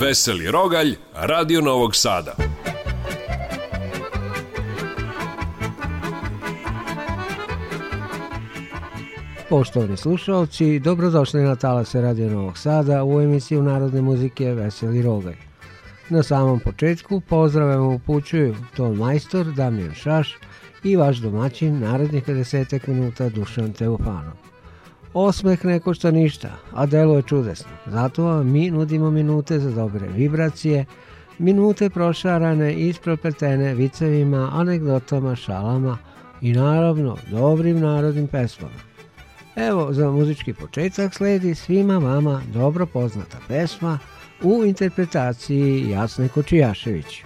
Veseli Rogalj, Radio Novog Sada. Poštovani slušalci, dobrodošli na Talase Radio Novog Sada u emisiju Narodne muzike Veseli Rogalj. Na samom početku pozdravljamo upućuju ton majstor Damjan Šaš i vaš domaćin narednih 50 minuta Dušan Teofanov. Osmeh ne košta ništa, a delo je čudesno. Zato mi nudimo minute za dobre vibracije, minute prošarane i ispropletene vicevima, anegdotama, šalama i naravno dobrim narodnim pesmama. Evo za muzički početak sledi svima vama dobro poznata pesma u interpretaciji Jasne Kočijaševića.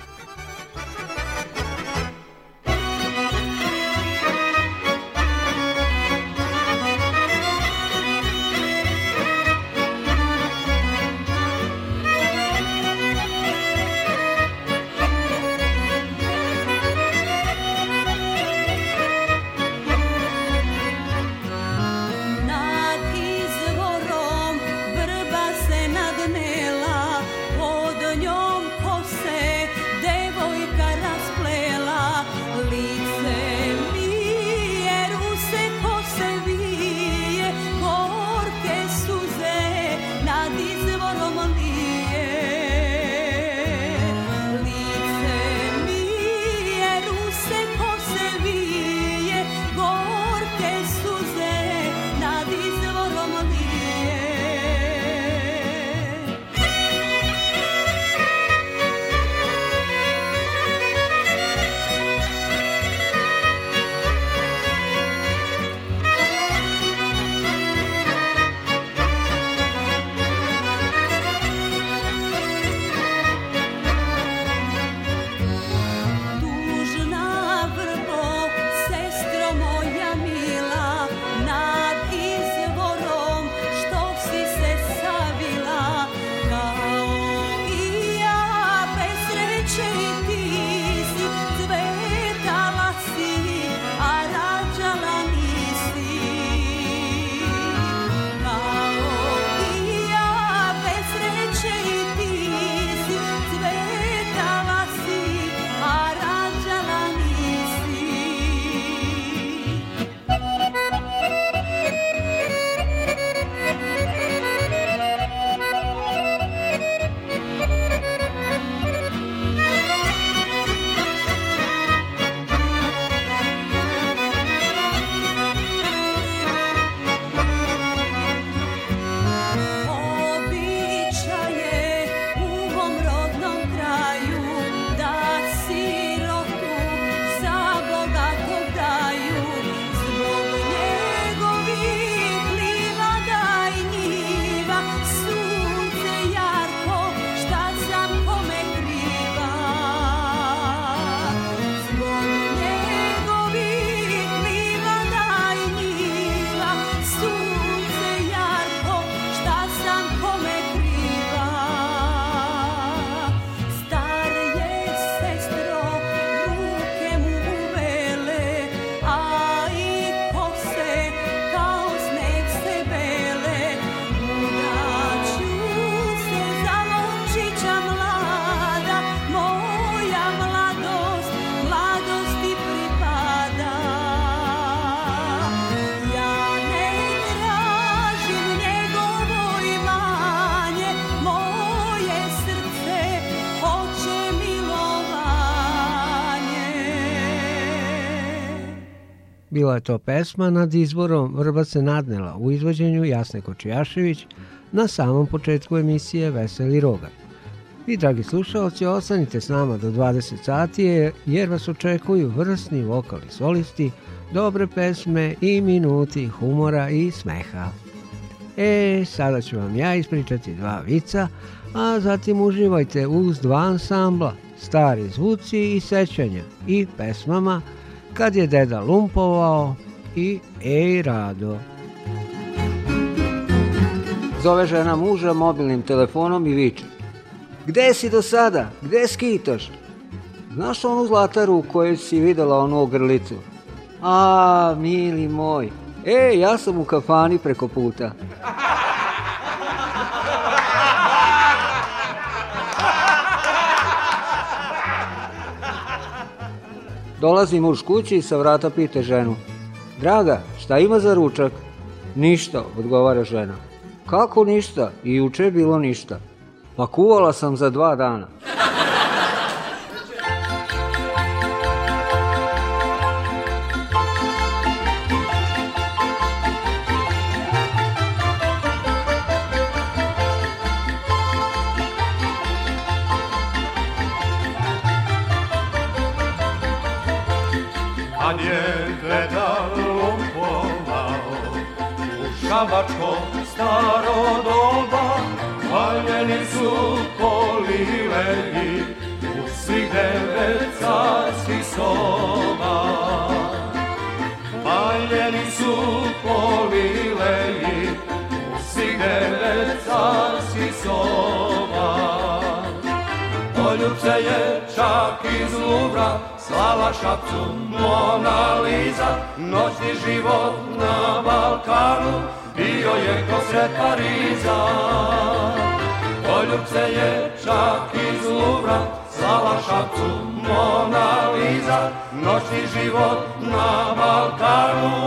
Bila je to pesma nad izborom Vrba se nadnela u izvođenju Jasne Kočijašević na samom početku emisije Veseli Rogar. Vi, dragi slušalci, ostanite s nama do 20 sati jer vas očekuju vrsni vokali solisti, dobre pesme i minuti humora i smeha. E, sada ću vam ja ispričati dva vica, a zatim uživajte uz dva ansambla, stari zvuci i sećanja i pesmama – kad je deda lumpovao i ej rado. Zove žena muža mobilnim telefonom i viče. Gde si do sada? Gde skitaš? Znaš onu zlataru u kojoj si videla onu ogrlicu? A, mili moj, e, ja sam u kafani preko puta. Dolazi muž kući i sa vrata pite ženu. Draga, šta ima za ručak? Ništa, odgovara žena. Kako ništa? I juče je bilo ništa. Pa kuvala sam za dva dana. Lazu, Mona Liza, noćni život na Balkanu, bio je ko sred Pariza. Poljubce je čak iz Luvra, slala šapcu Mona Liza, noćni život na Balkanu,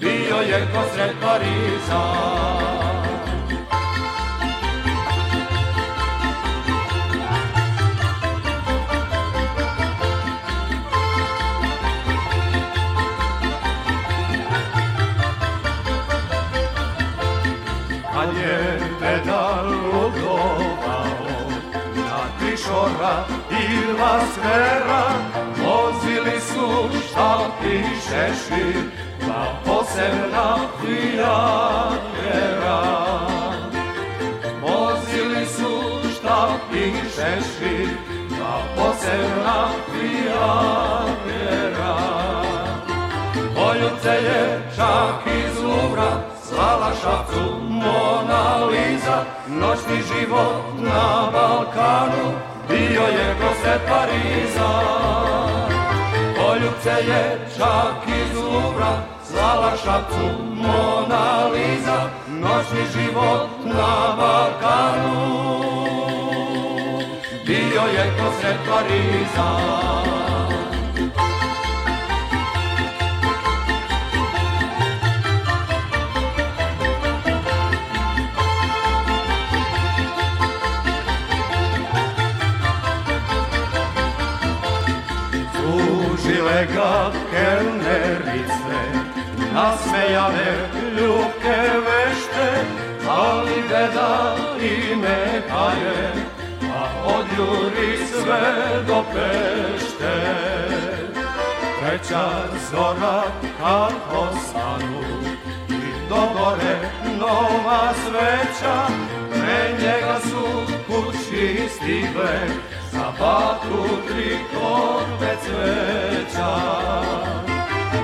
bio je ko sred Pariza. smera vozili su štalki i šešir, dva posebna prijatelja. Vozili su štalki i šešir, dva posebna prijatelja. Poljuce je čak iz Luvra, slala šapcu Mona Lisa, noćni život na Balkanu, bio je prosvet Pariza. Poljubce je čak iz Luvra, zvala šapcu Mona Lisa, noćni život na Balkanu, bio je prosvet Pariza. svega kelnerice, nasmejane ljubke vešte, ali deda i neka je, a odjuri sve do pešte. Treća zora kad ostanu i dogore nova sveća, pre njega su kući stigle, Zapatu tri kope cveća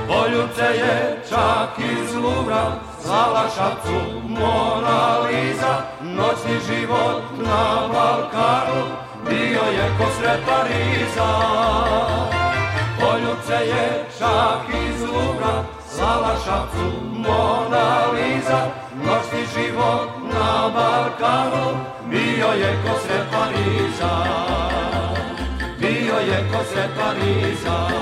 Poljubce je čak iz Luvra Slala šapcu Monaliza, Noćni život na Balkanu Bio je ko sred Pariza Poljubce je čak iz Luvra Slava Šapcu, Mona Liza, noćni život na Balkanu, bio je ko svetla Liza, bio je ko svetla Liza.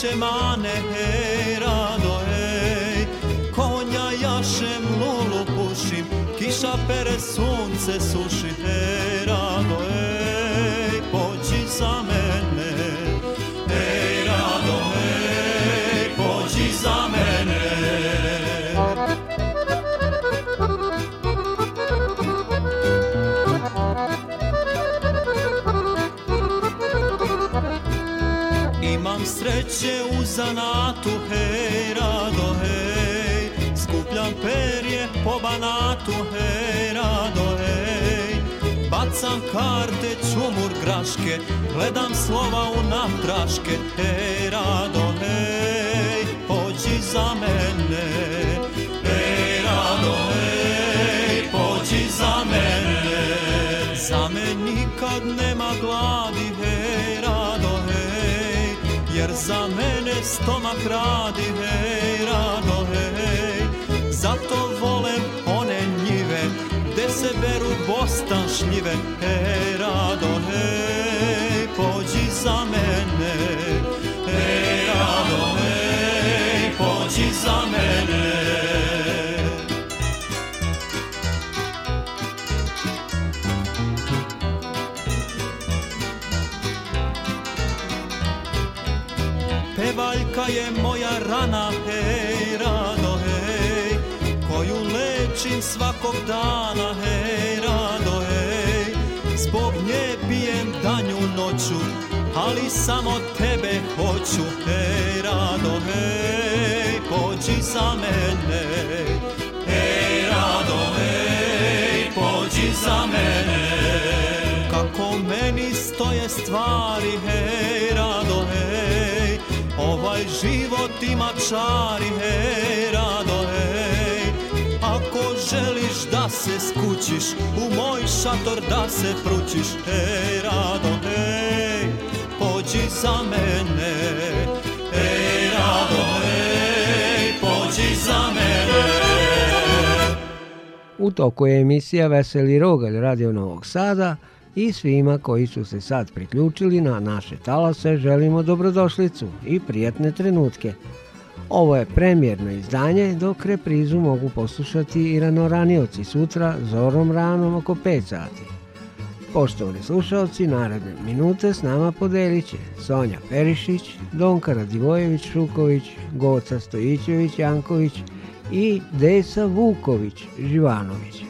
semane hej, rado, hej. Konja jašem, lulu pušim, kiša pere, sunce suši, hej, rado, hej. Pođi za me, će u zanatu, hej, rado, hej, skupljam perje po banatu, hej, rado, hej, bacam karte, čumur graške, gledam slova u natraške, hej, rado, hej, pođi za mene, hej, rado, hej, pođi za mene, za me nikad nema gladi, jer za mene stomak radi hej, rado hej. Zato volem one njive, gde se beru bostan šljive, hej, rado hej, pođi za mene, hej, rado hej, pođi za Gorka je moja rana, hej, rado, hej, koju lečim svakog dana, hej, rado, hej. Zbog nje pijem danju noću, ali samo tebe hoću, hej, rado, hej, pođi za mene. Hej, rado, hej, pođi za mene. Kako meni stoje stvari, hej, rado, ovaj život ima čari, hej, rado, hej. Ako želiš da se skućiš, u moj šator da se pručiš, hej, rado, hej, pođi za mene. Hej, rado, hej, pođi za mene. U toku je emisija Veseli Rogalj Radio Novog Sada, i svima koji su se sad priključili na naše talase želimo dobrodošlicu i prijatne trenutke. Ovo je premjerno izdanje, dok reprizu mogu poslušati i ranoranioci sutra zorom ranom oko 5 sati. Poštovani slušalci, naredne minute s nama podelit će Sonja Perišić, Donka Radivojević Šuković, Goca Stojićević Janković i Desa Vuković Živanović.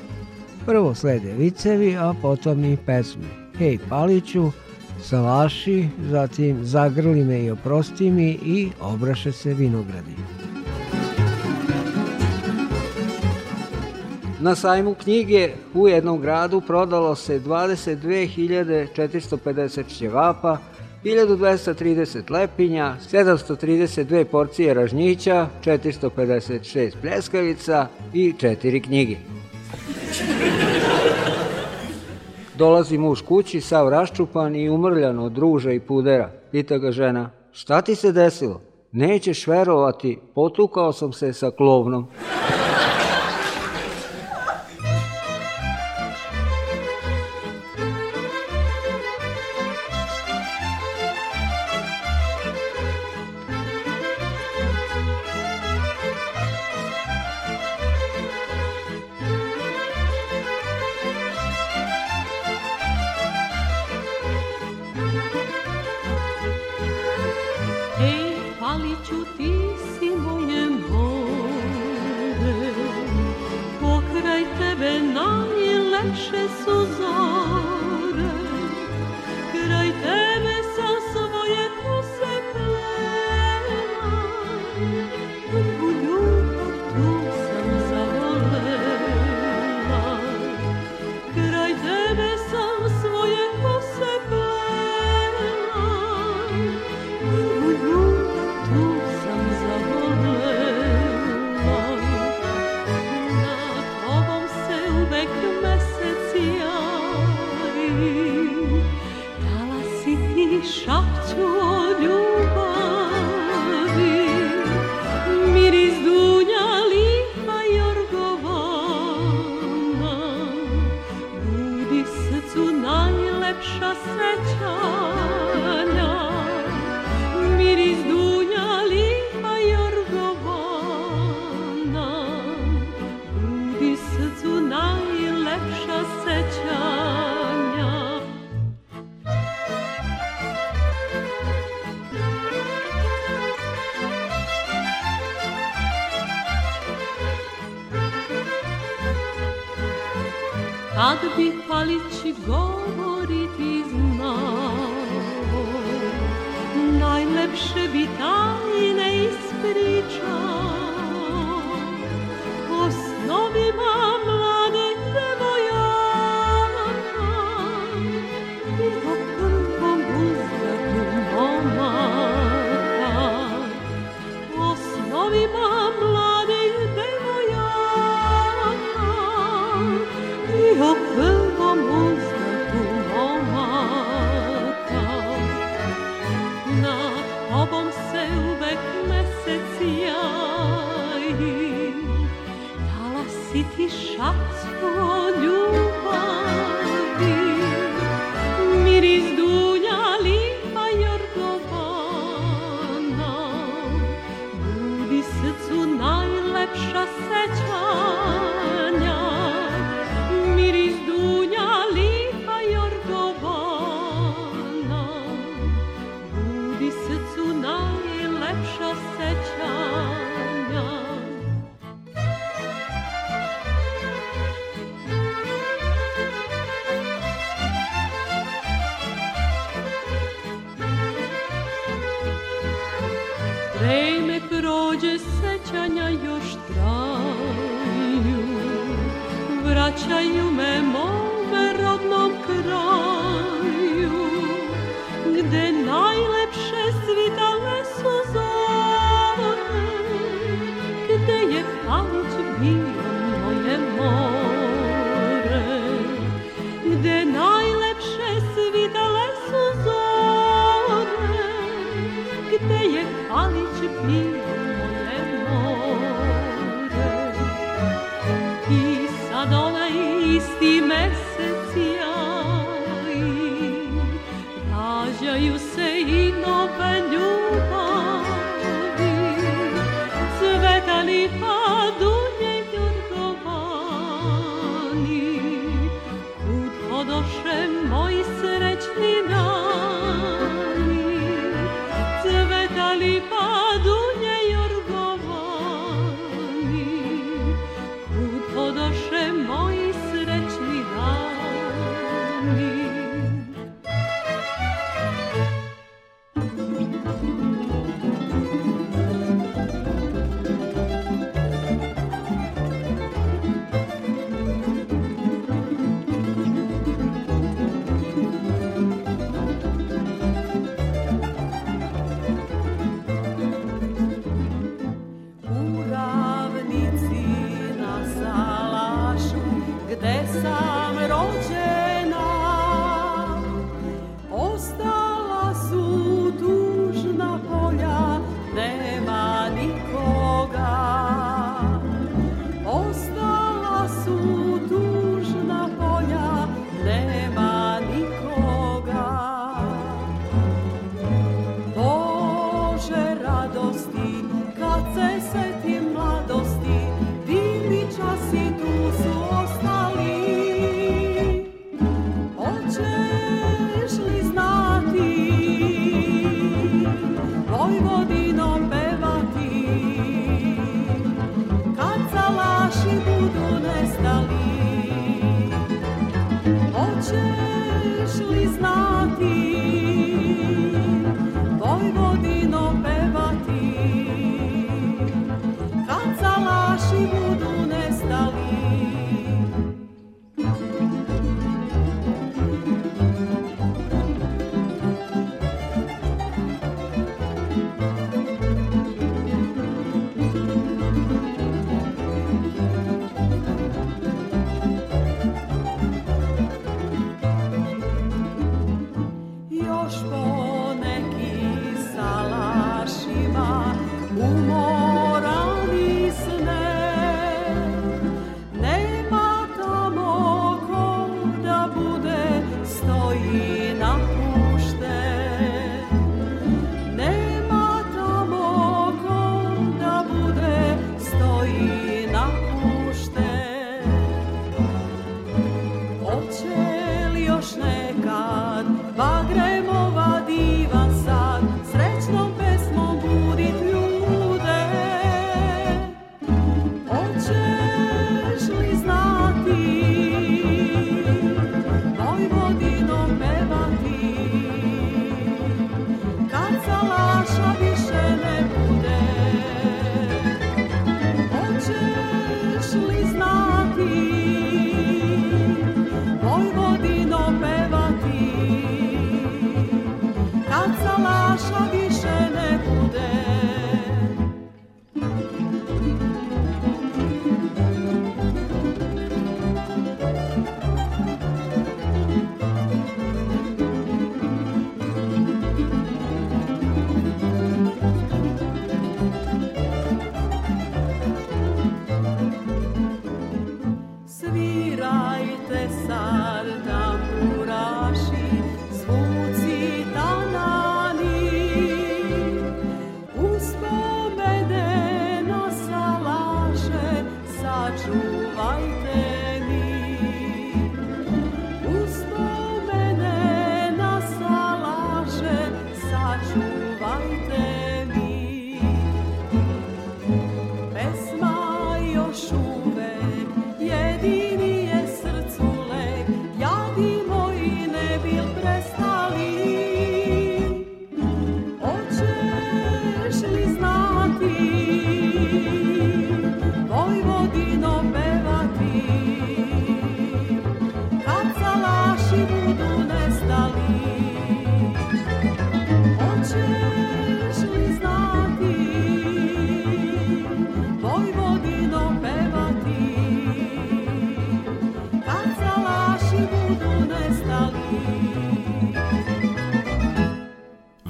Prvo slede vicevi, a potom i pesme. Hej Paliću, Salaši, zatim Zagrli me i oprosti mi i Obraše se vinogradi. Na sajmu knjige u jednom gradu prodalo se 22.450 ćevapa, 1230 lepinja, 732 porcije ražnjića, 456 pljeskavica i 4 knjige. Dolazi muž kući, sav raščupan i umrljan od ruža i pudera. Pita ga žena, šta ti se desilo? Nećeš verovati, potukao sam se sa klovnom. vraćaju me mome rodnom kraju.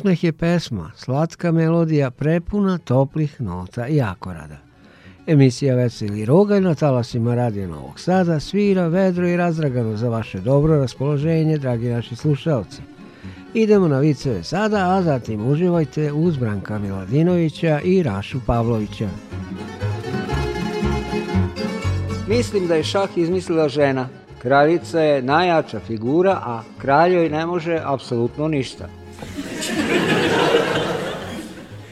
Osmeh je pesma, slatka melodija prepuna toplih nota i akorada. Emisija Veseli Rogalj na talasima Radija Novog Sada svira vedro i razdragano za vaše dobro raspoloženje, dragi naši slušalci. Idemo na viceve sada, a zatim uživajte uz Branka Miladinovića i Rašu Pavlovića. Mislim da je šah izmislila žena. Kraljica je najjača figura, a kraljoj ne može apsolutno ništa.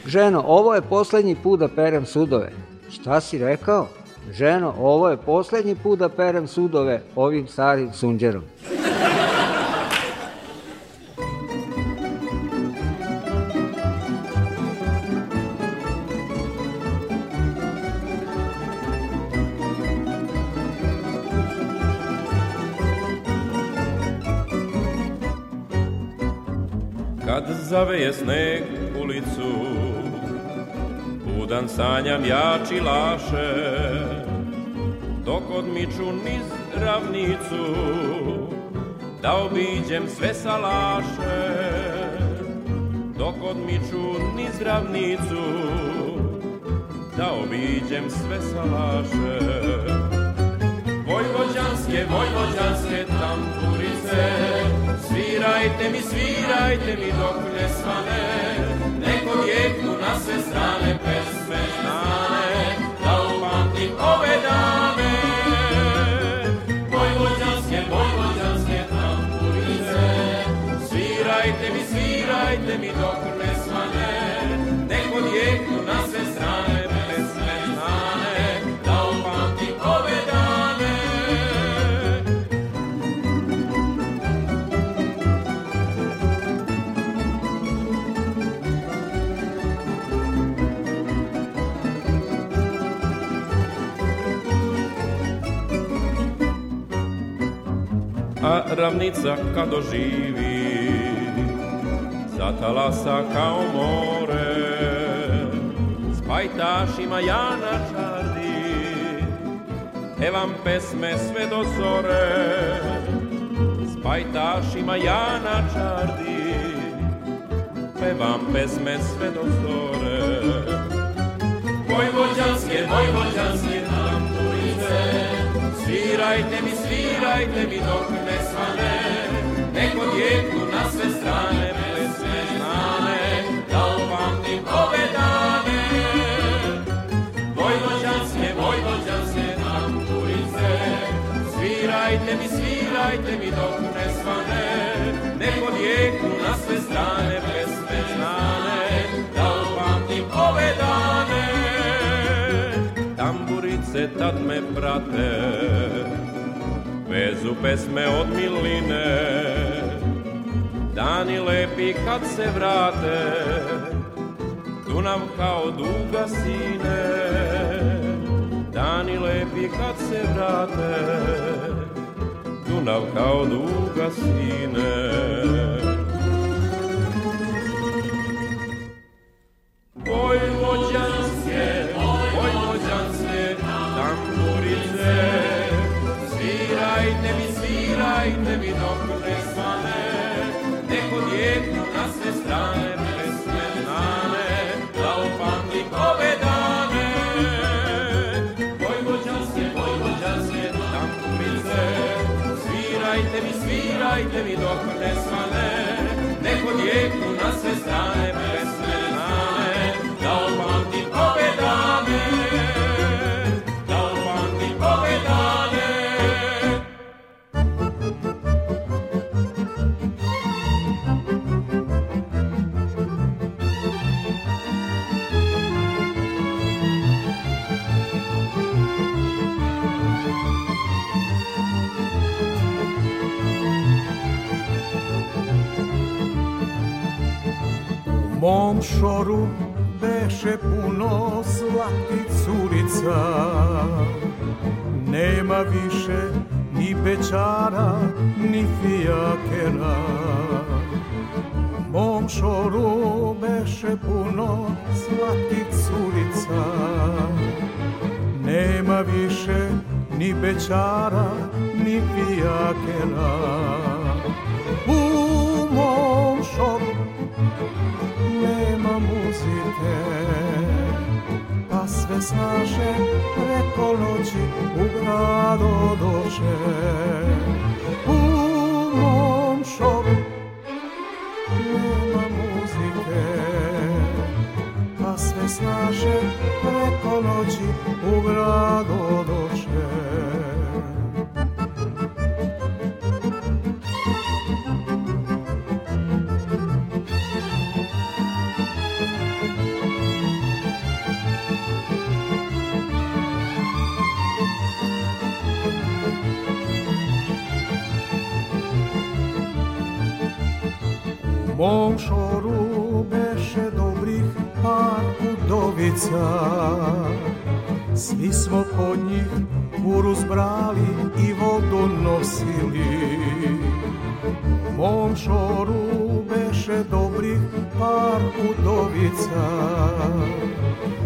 Ženo, ovo je poslednji put da perem sudove. Šta si rekao? Ženo, ovo je poslednji put da perem sudove ovim starim sunđerom. zaveje sneg u Budan sanjam jači laše Dok odmiču niz ravnicu Da obiđem sve salaše Dok odmiču niz ravnicu Da obiđem sve salaše Vojvođanske, vojvođanske tamburice Svirajte mi, svirajte mi do Jerusalem. ravnica kad oživi Zatalasa kao more S pajtašima ja čardi Evam pesme sve do zore S pajtašima ja načadi Pevam pesme sve do zore Vojvođanske, vojvođanske Svirajte mi, svirajte mi dok ne svane, neko djetu na sve strane pesme znane, da upamtim ove dane. Vojvođanske, vojvođanske tamburice, svirajte mi, svirajte mi dok ne svane, neko djetu na sve strane pesme se tad me prate Vezu pesme od miline Dani lepi kad se vrate Dunav kao duga sine Dani lepi kad se vrate Dunav kao duga sine Vojvođa mi dok ne svane, neko podijeku na sve strane. mom šoru beše puno slatkih curica Nema više ni bečara, ni fijakera Mom šoru beše puno slatkih curica Nema više ni bečara, ni fijakera ne snaše, preko noći u grad doše. U mom šoru nema muzike, a sve snaše preko noći u grad odoše. mom šoru beše dobrih par udovica. Svi smo pod njih kuruz brali i vodu nosili. Mom šoru beše dobrih par udovica.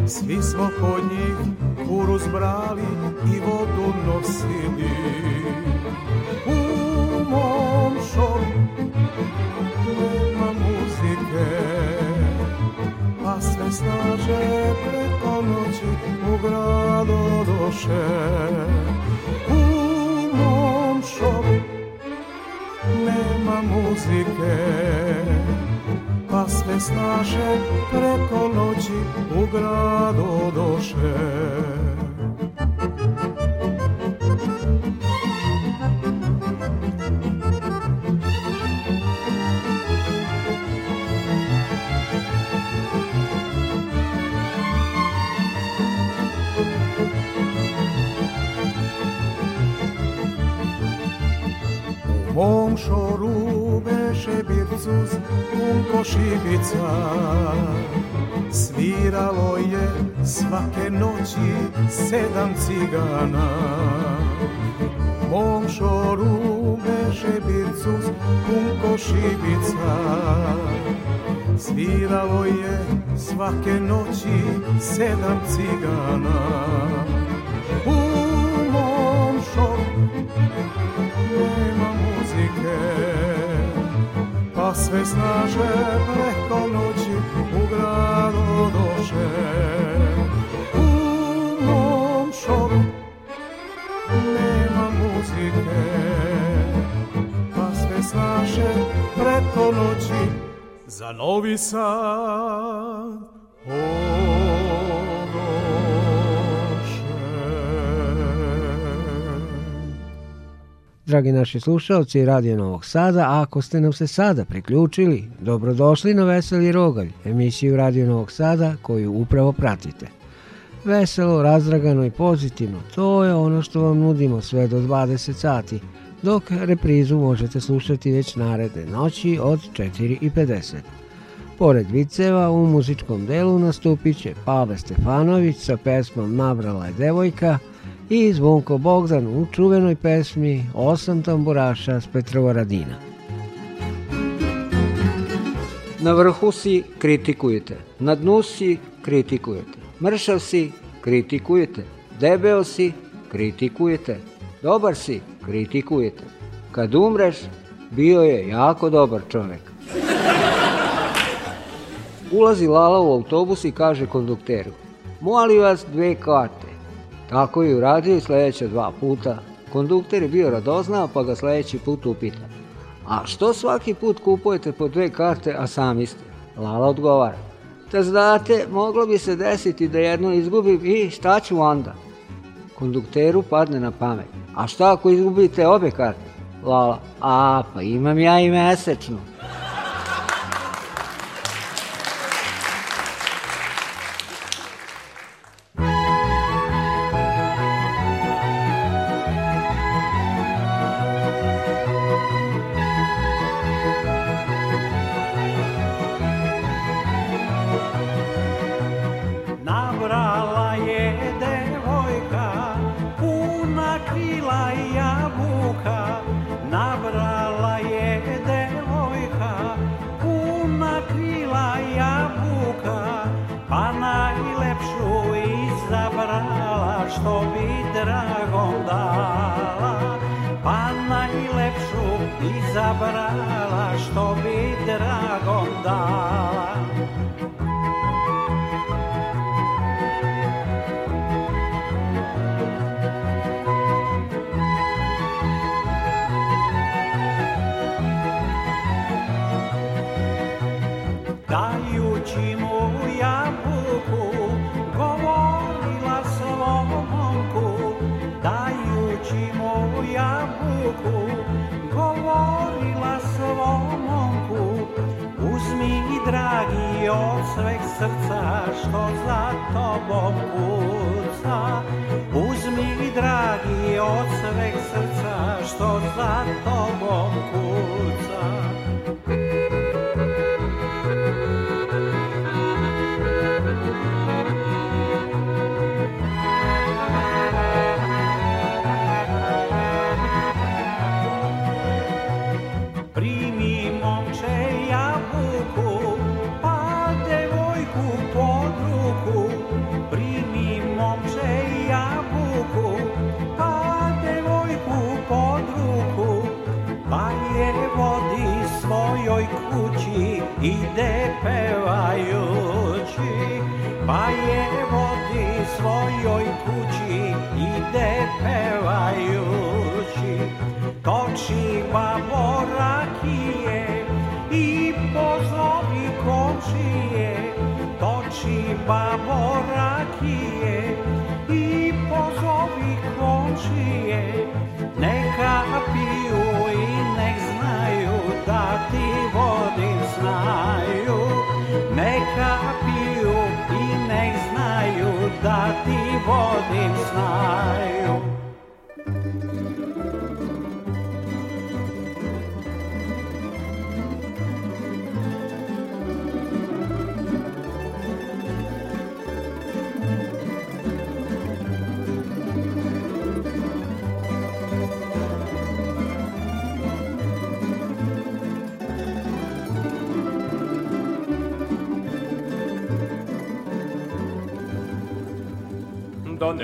Svi smo pod njih kuruz brali i vodu nosili. grad doše U mom šovu nema muzike Pa sve snaže preko noći u grad odoše puko šibica Sviralo je svake noći sedam cigana Mom šoru beše bircuz puko šibica Sviralo je svake noći sedam cigana U mom šoru nema muzike sve snaže preko noći u grad odoše. U mom šoru nema muzike, pa sve snaže preko noći za novi sad. Oh. dragi naši slušalci Radio Novog Sada, ako ste nam se sada priključili, dobrodošli na Veseli Rogalj, emisiju Radio Novog Sada koju upravo pratite. Veselo, razdragano i pozitivno, to je ono što vam nudimo sve do 20 sati, dok reprizu možete slušati već naredne noći od 4.50. Pored viceva u muzičkom delu nastupit će Pavle Stefanović sa pesmom Nabrala je devojka – i Zvonko Bogdan u čuvenoj pesmi Osam tamburaša s Petrovaradina. Na vrhu si kritikujete, na dnu si kritikujete, mršav si kritikujete, debeo si kritikujete, dobar si kritikujete. Kad umreš, bio je jako dobar čovek. Ulazi Lala u autobus i kaže kondukteru, molim vas dve karte. Tako i uradio i sledeća dva puta. Kondukter je bio radoznao pa ga sledeći put upita. A što svaki put kupujete po dve karte, a sami isti? Lala odgovara. Te da znate, moglo bi se desiti da jednu izgubim i šta ću onda? Kondukteru padne na pamet. A šta ako izgubite obe karte? Lala, a pa imam ja i mesečnu.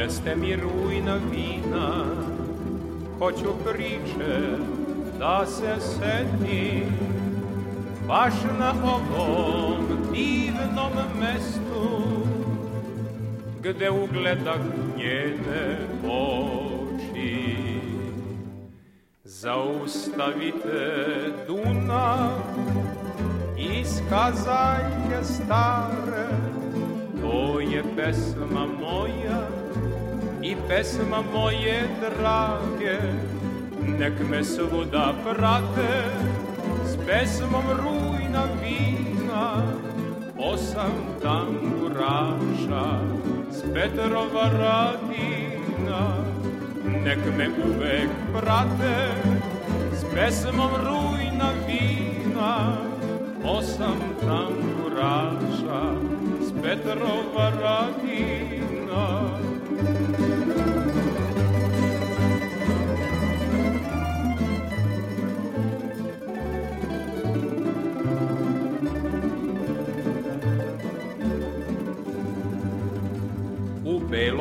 jeste mi rujna vina, hoću priče da se setim, baš na ovom divnom mestu, gde ugledah njene oči. Zaustavite Dunav, iz kazaljke stare, to je pesma moja, i pesma moje drage Nek me svuda prate s pesmom rujna vina Osam tamburaša s Petrova radina Nek me uvek prate s pesmom rujna vina Osam tamburaša s Petrova radina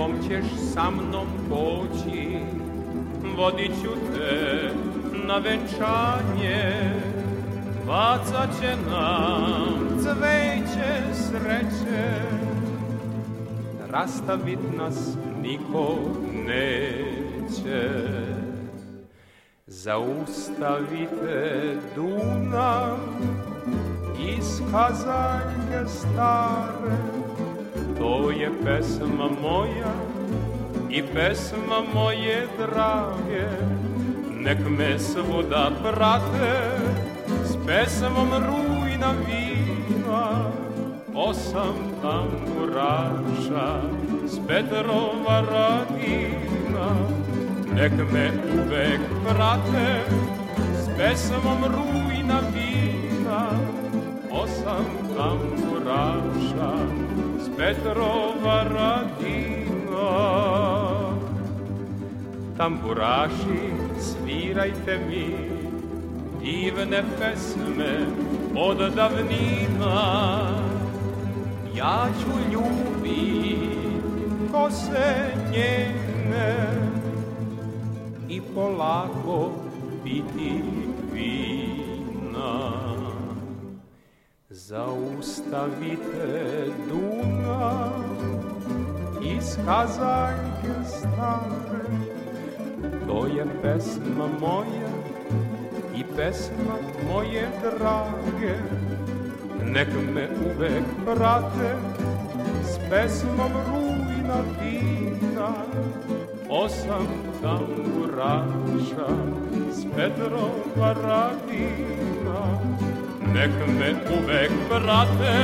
Tom ćeš sa mnom poći, vodit ću te na venčanje. Bacat će nam cveće sreće, rastavit nas niko neće. Zaustavite Dunav, iskazanjke stare, Ovo je pesma moja i pesma moje drage, nek me svuda prate s pesmom rujna vina. Osam tamburaša s Petrova radina, nek me uvek prate s pesmom rujna vina. Osam tamburaša Petrova radina Tamburaši svirajte mi divne pesme od davnina Ja ću ljubi ko njene i polako biti vina Zaustavite duna iz Kazaljke stare To je pesma moja i pesma moje drage Nek me uvek prate s pesmom rujna vina Osam tamburaša s Petrova radina nek me uvek prate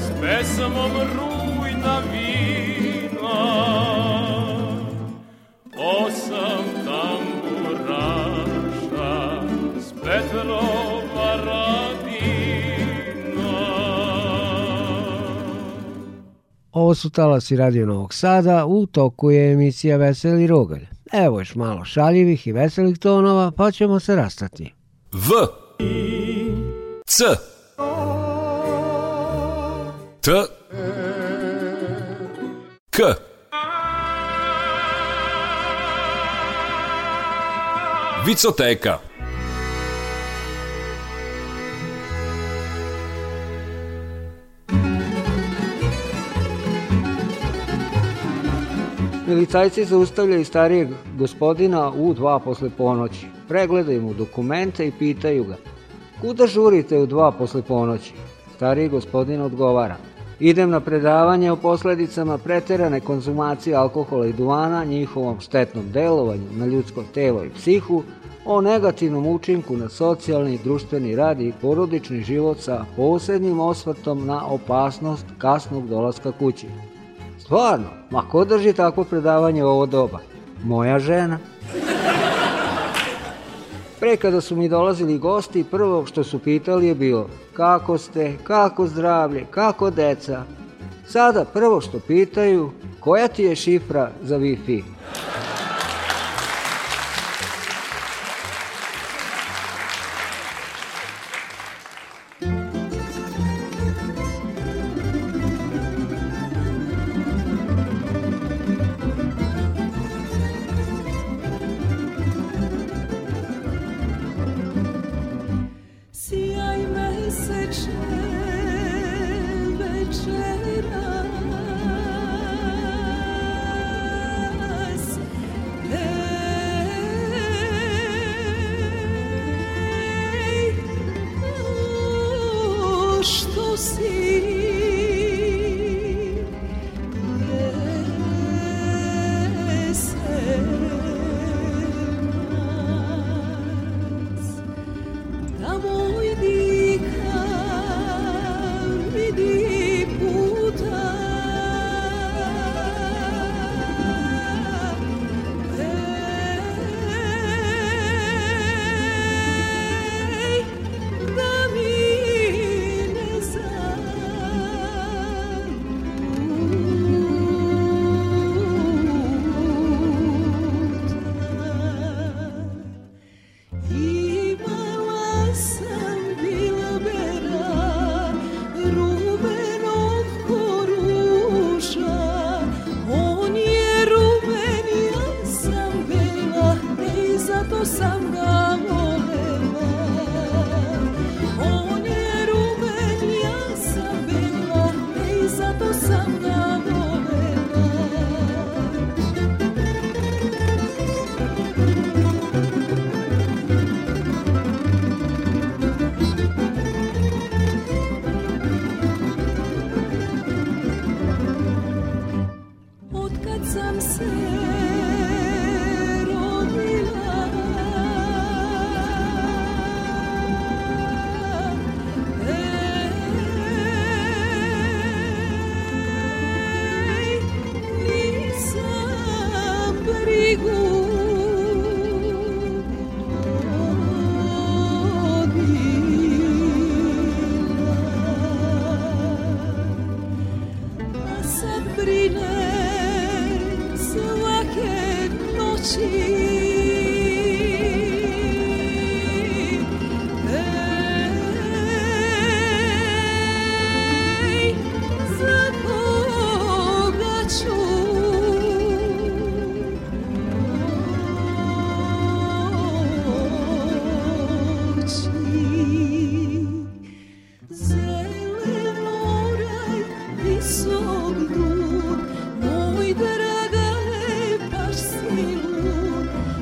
s pesmom rujna vina. Osam tamburaša s Petrova radina. Ovo su talasi Radio Novog Sada, u toku je emisija Veseli Rogalj. Evo još malo šaljivih i veselih tonova, pa ćemo se rastati. V C T K Vicoteka Milicajci zaustavljaju starijeg gospodina u dva posle ponoći. Pregledaju mu dokumente i pitaju ga – Kuda žurite u dva posle ponoći? Stari gospodin odgovara. Idem na predavanje o posledicama preterane konzumacije alkohola i duvana, njihovom štetnom delovanju na ljudsko telo i psihu, o negativnom učinku na socijalni, društveni rad i porodični život sa posebnim osvrtom na opasnost kasnog dolaska kući. Stvarno, ma ko drži takvo predavanje u ovo doba? Moja žena. Pre kada su mi dolazili gosti, prvo što su pitali je bilo kako ste, kako zdravlje, kako deca. Sada prvo što pitaju, koja ti je šifra za Wi-Fi?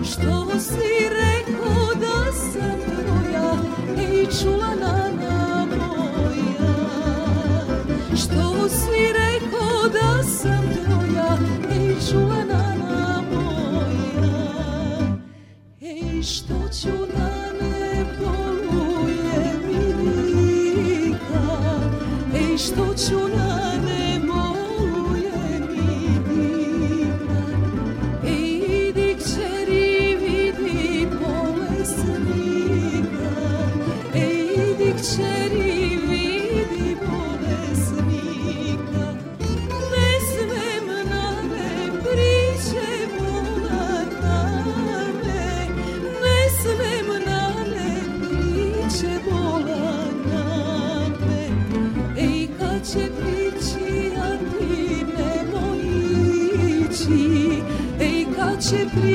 Što si rekao da sam tvoja, ej čula nana moja? Što si rekao da sam tvoja, ej čula nana moja? Ej što ću da ne mi milika, ej što ću da te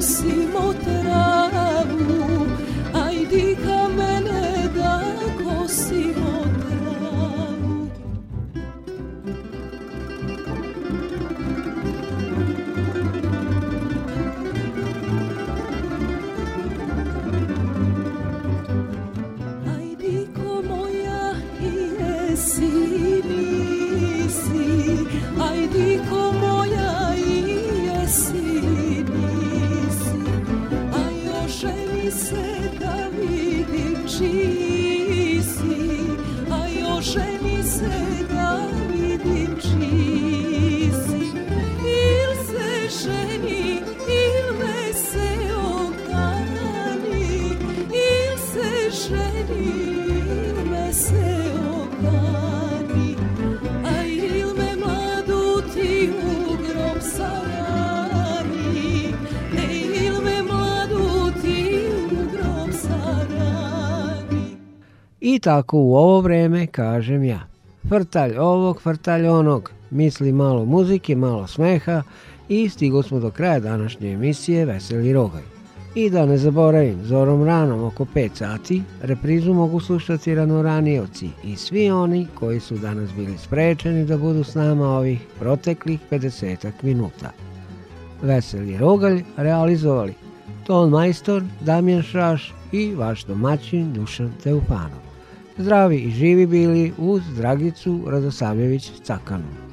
si motra I tako u ovo vrijeme kažem ja. Vrtalj ovog, vrtalj onog. Misli malo muzike, malo smeha i stigo smo do kraja današnje emisije Veseli Rogaj. I da ne zaboravim, zorom ranom oko 5 sati reprizu mogu slušati ranoranioci i svi oni koji su danas bili sprečeni da budu s nama ovih proteklih 50 minuta. Veseli Rogalj realizovali Ton Majstor, Damjan Šaš i vaš domaćin Dušan Teupanov zdravi i živi bili uz Dragicu Radosavljević Cakanu.